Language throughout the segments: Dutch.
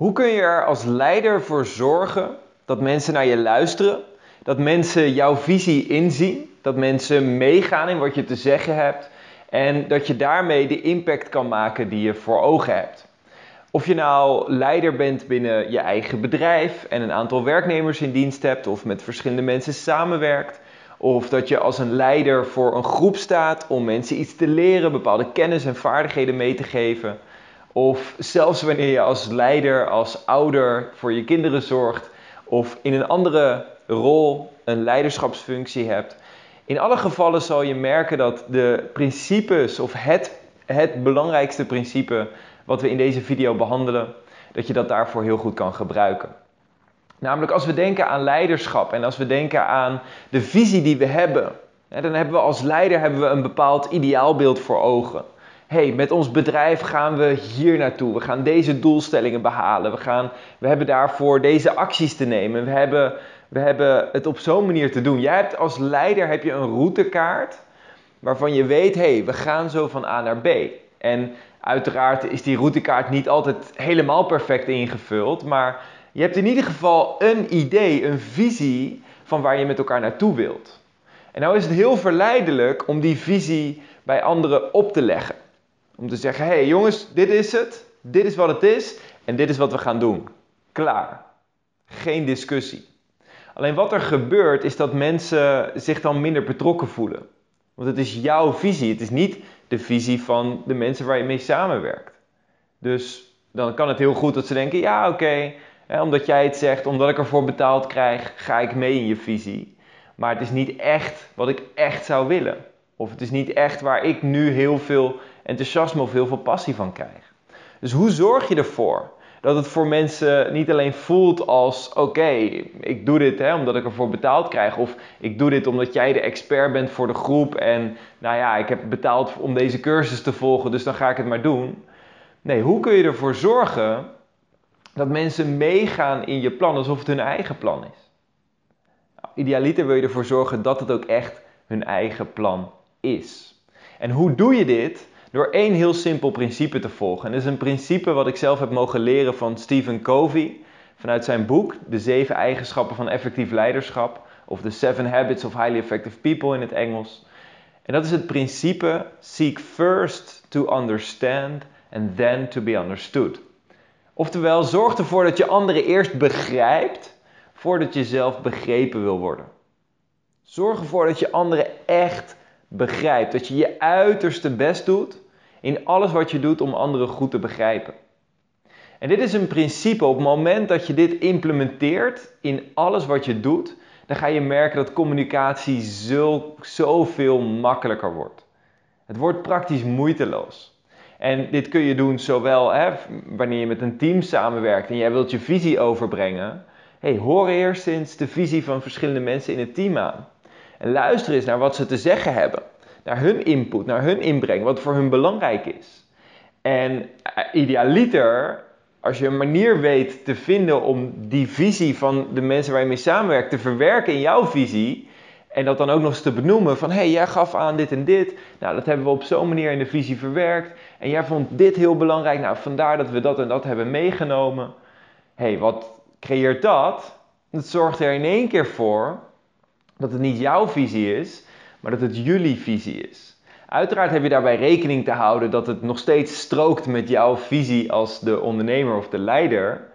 Hoe kun je er als leider voor zorgen dat mensen naar je luisteren, dat mensen jouw visie inzien, dat mensen meegaan in wat je te zeggen hebt en dat je daarmee de impact kan maken die je voor ogen hebt? Of je nou leider bent binnen je eigen bedrijf en een aantal werknemers in dienst hebt, of met verschillende mensen samenwerkt, of dat je als een leider voor een groep staat om mensen iets te leren, bepaalde kennis en vaardigheden mee te geven. Of zelfs wanneer je als leider, als ouder voor je kinderen zorgt, of in een andere rol een leiderschapsfunctie hebt. In alle gevallen zal je merken dat de principes of het, het belangrijkste principe wat we in deze video behandelen, dat je dat daarvoor heel goed kan gebruiken. Namelijk als we denken aan leiderschap en als we denken aan de visie die we hebben, dan hebben we als leider hebben we een bepaald ideaalbeeld voor ogen. Hey, met ons bedrijf gaan we hier naartoe. We gaan deze doelstellingen behalen. We, gaan, we hebben daarvoor deze acties te nemen. We hebben, we hebben het op zo'n manier te doen. Jij hebt als leider heb je een routekaart waarvan je weet, hey, we gaan zo van A naar B. En uiteraard is die routekaart niet altijd helemaal perfect ingevuld, maar je hebt in ieder geval een idee, een visie van waar je met elkaar naartoe wilt. En nou is het heel verleidelijk om die visie bij anderen op te leggen. Om te zeggen: hé hey jongens, dit is het, dit is wat het is en dit is wat we gaan doen. Klaar. Geen discussie. Alleen wat er gebeurt is dat mensen zich dan minder betrokken voelen. Want het is jouw visie, het is niet de visie van de mensen waar je mee samenwerkt. Dus dan kan het heel goed dat ze denken: ja, oké, omdat jij het zegt, omdat ik ervoor betaald krijg, ga ik mee in je visie. Maar het is niet echt wat ik echt zou willen. Of het is niet echt waar ik nu heel veel enthousiasme of heel veel passie van krijg. Dus hoe zorg je ervoor dat het voor mensen niet alleen voelt als: oké, ik doe dit hè, omdat ik ervoor betaald krijg. Of ik doe dit omdat jij de expert bent voor de groep. En nou ja, ik heb betaald om deze cursus te volgen, dus dan ga ik het maar doen. Nee, hoe kun je ervoor zorgen dat mensen meegaan in je plan alsof het hun eigen plan is. Nou, idealiter wil je ervoor zorgen dat het ook echt hun eigen plan is. En hoe doe je dit? Door één heel simpel principe te volgen. En dat is een principe wat ik zelf heb mogen leren van Stephen Covey vanuit zijn boek De Zeven Eigenschappen van Effectief Leiderschap, of The Seven Habits of Highly Effective People in het Engels. En dat is het principe seek first to understand and then to be understood. Oftewel, zorg ervoor dat je anderen eerst begrijpt voordat je zelf begrepen wil worden. Zorg ervoor dat je anderen echt begrijpt. Dat je je uiterste best doet in alles wat je doet om anderen goed te begrijpen. En dit is een principe. Op het moment dat je dit implementeert in alles wat je doet, dan ga je merken dat communicatie zo, zoveel makkelijker wordt. Het wordt praktisch moeiteloos. En dit kun je doen zowel hè, wanneer je met een team samenwerkt en jij wilt je visie overbrengen. Hey, hoor eerst eens de visie van verschillende mensen in het team aan. En luister eens naar wat ze te zeggen hebben. Naar hun input, naar hun inbreng, wat voor hun belangrijk is. En eh, idealiter, als je een manier weet te vinden om die visie van de mensen waar je mee samenwerkt te verwerken in jouw visie, en dat dan ook nog eens te benoemen van, hé, hey, jij gaf aan dit en dit. Nou, dat hebben we op zo'n manier in de visie verwerkt. En jij vond dit heel belangrijk. Nou, vandaar dat we dat en dat hebben meegenomen. Hé, hey, wat creëert dat? Dat zorgt er in één keer voor dat het niet jouw visie is, maar dat het jullie visie is. Uiteraard heb je daarbij rekening te houden dat het nog steeds strookt met jouw visie als de ondernemer of de leider.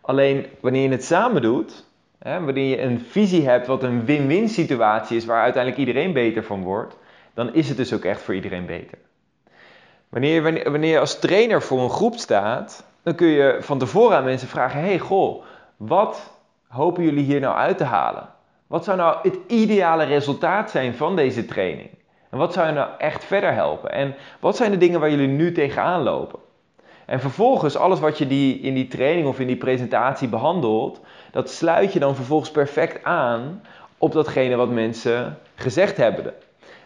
Alleen wanneer je het samen doet, Hè, wanneer je een visie hebt wat een win-win situatie is waar uiteindelijk iedereen beter van wordt, dan is het dus ook echt voor iedereen beter. Wanneer, wanneer, wanneer je als trainer voor een groep staat, dan kun je van tevoren aan mensen vragen: hey, goh, wat hopen jullie hier nou uit te halen? Wat zou nou het ideale resultaat zijn van deze training? En wat zou je nou echt verder helpen? En wat zijn de dingen waar jullie nu tegenaan lopen? En vervolgens, alles wat je die, in die training of in die presentatie behandelt, dat sluit je dan vervolgens perfect aan op datgene wat mensen gezegd hebben.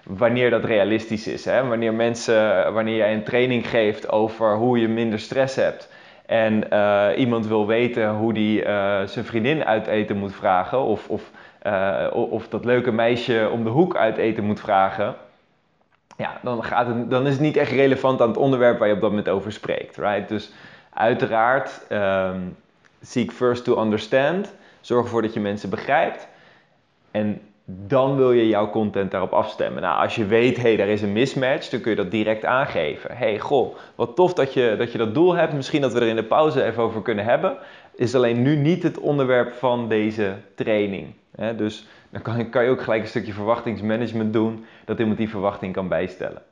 Wanneer dat realistisch is. Hè? Wanneer, mensen, wanneer jij een training geeft over hoe je minder stress hebt. En uh, iemand wil weten hoe die uh, zijn vriendin uit eten moet vragen. Of, of, uh, of dat leuke meisje om de hoek uit eten moet vragen ja, dan, gaat het, dan is het niet echt relevant aan het onderwerp waar je op dat moment over spreekt. Right? Dus Uiteraard, um, seek first to understand. Zorg ervoor dat je mensen begrijpt. En dan wil je jouw content daarop afstemmen. Nou, als je weet, hé, hey, is een mismatch, dan kun je dat direct aangeven. hey, goh, wat tof dat je, dat je dat doel hebt. Misschien dat we er in de pauze even over kunnen hebben. Is alleen nu niet het onderwerp van deze training. dus dan kan, kan je ook gelijk een stukje verwachtingsmanagement doen, dat iemand die verwachting kan bijstellen.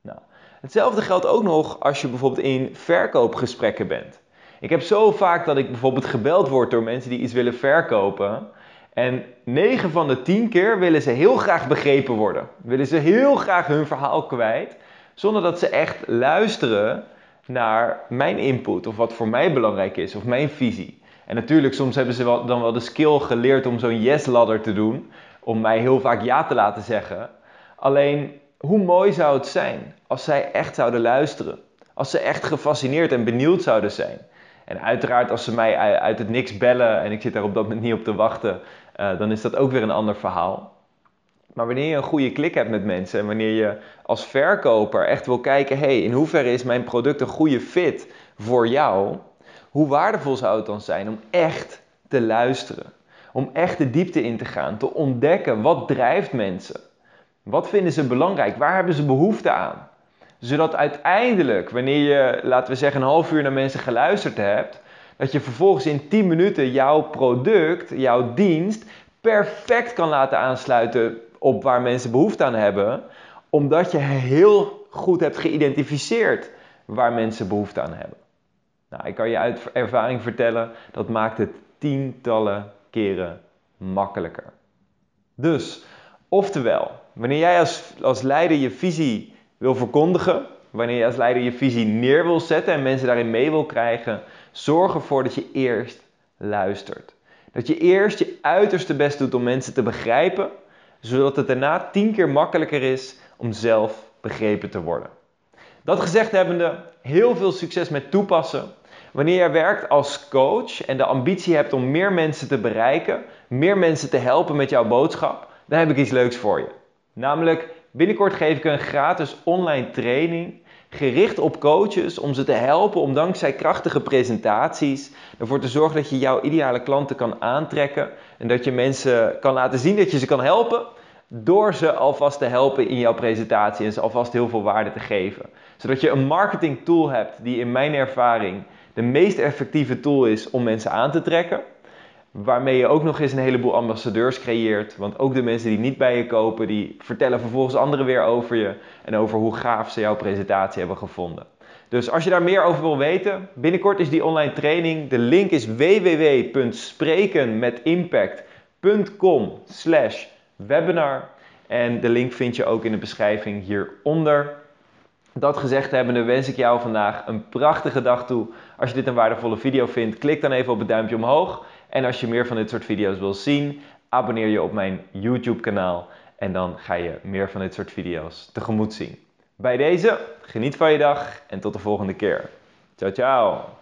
Nou, hetzelfde geldt ook nog als je bijvoorbeeld in verkoopgesprekken bent. Ik heb zo vaak dat ik bijvoorbeeld gebeld word door mensen die iets willen verkopen. En 9 van de 10 keer willen ze heel graag begrepen worden. Willen ze heel graag hun verhaal kwijt. Zonder dat ze echt luisteren naar mijn input. Of wat voor mij belangrijk is. Of mijn visie. En natuurlijk, soms hebben ze dan wel de skill geleerd om zo'n yes-ladder te doen. Om mij heel vaak ja te laten zeggen. Alleen, hoe mooi zou het zijn als zij echt zouden luisteren? Als ze echt gefascineerd en benieuwd zouden zijn. En uiteraard, als ze mij uit het niks bellen en ik zit daar op dat moment niet op te wachten, uh, dan is dat ook weer een ander verhaal. Maar wanneer je een goede klik hebt met mensen en wanneer je als verkoper echt wil kijken, hey, in hoeverre is mijn product een goede fit voor jou? Hoe waardevol zou het dan zijn om echt te luisteren? Om echt de diepte in te gaan, te ontdekken wat drijft mensen? Wat vinden ze belangrijk? Waar hebben ze behoefte aan? Zodat uiteindelijk, wanneer je, laten we zeggen, een half uur naar mensen geluisterd hebt, dat je vervolgens in 10 minuten jouw product, jouw dienst, perfect kan laten aansluiten op waar mensen behoefte aan hebben, omdat je heel goed hebt geïdentificeerd waar mensen behoefte aan hebben. Nou, ik kan je uit ervaring vertellen, dat maakt het tientallen keren makkelijker. Dus, oftewel, wanneer jij als, als leider je visie wil verkondigen, wanneer je als leider je visie neer wil zetten en mensen daarin mee wil krijgen, zorg ervoor dat je eerst luistert. Dat je eerst je uiterste best doet om mensen te begrijpen, zodat het daarna tien keer makkelijker is om zelf begrepen te worden. Dat gezegd hebbende, heel veel succes met toepassen. Wanneer je werkt als coach en de ambitie hebt om meer mensen te bereiken, meer mensen te helpen met jouw boodschap, dan heb ik iets leuks voor je. Namelijk, binnenkort geef ik een gratis online training gericht op coaches om ze te helpen om dankzij krachtige presentaties ervoor te zorgen dat je jouw ideale klanten kan aantrekken en dat je mensen kan laten zien dat je ze kan helpen door ze alvast te helpen in jouw presentatie en ze alvast heel veel waarde te geven. Zodat je een marketing tool hebt die in mijn ervaring de meest effectieve tool is om mensen aan te trekken. Waarmee je ook nog eens een heleboel ambassadeurs creëert. Want ook de mensen die niet bij je kopen, die vertellen vervolgens anderen weer over je. En over hoe gaaf ze jouw presentatie hebben gevonden. Dus als je daar meer over wil weten, binnenkort is die online training. De link is www.sprekenmetimpact.com webinar. En de link vind je ook in de beschrijving hieronder. Dat gezegd hebbende wens ik jou vandaag een prachtige dag toe. Als je dit een waardevolle video vindt, klik dan even op het duimpje omhoog. En als je meer van dit soort video's wil zien, abonneer je op mijn YouTube kanaal. En dan ga je meer van dit soort video's tegemoet zien. Bij deze, geniet van je dag en tot de volgende keer. Ciao, ciao.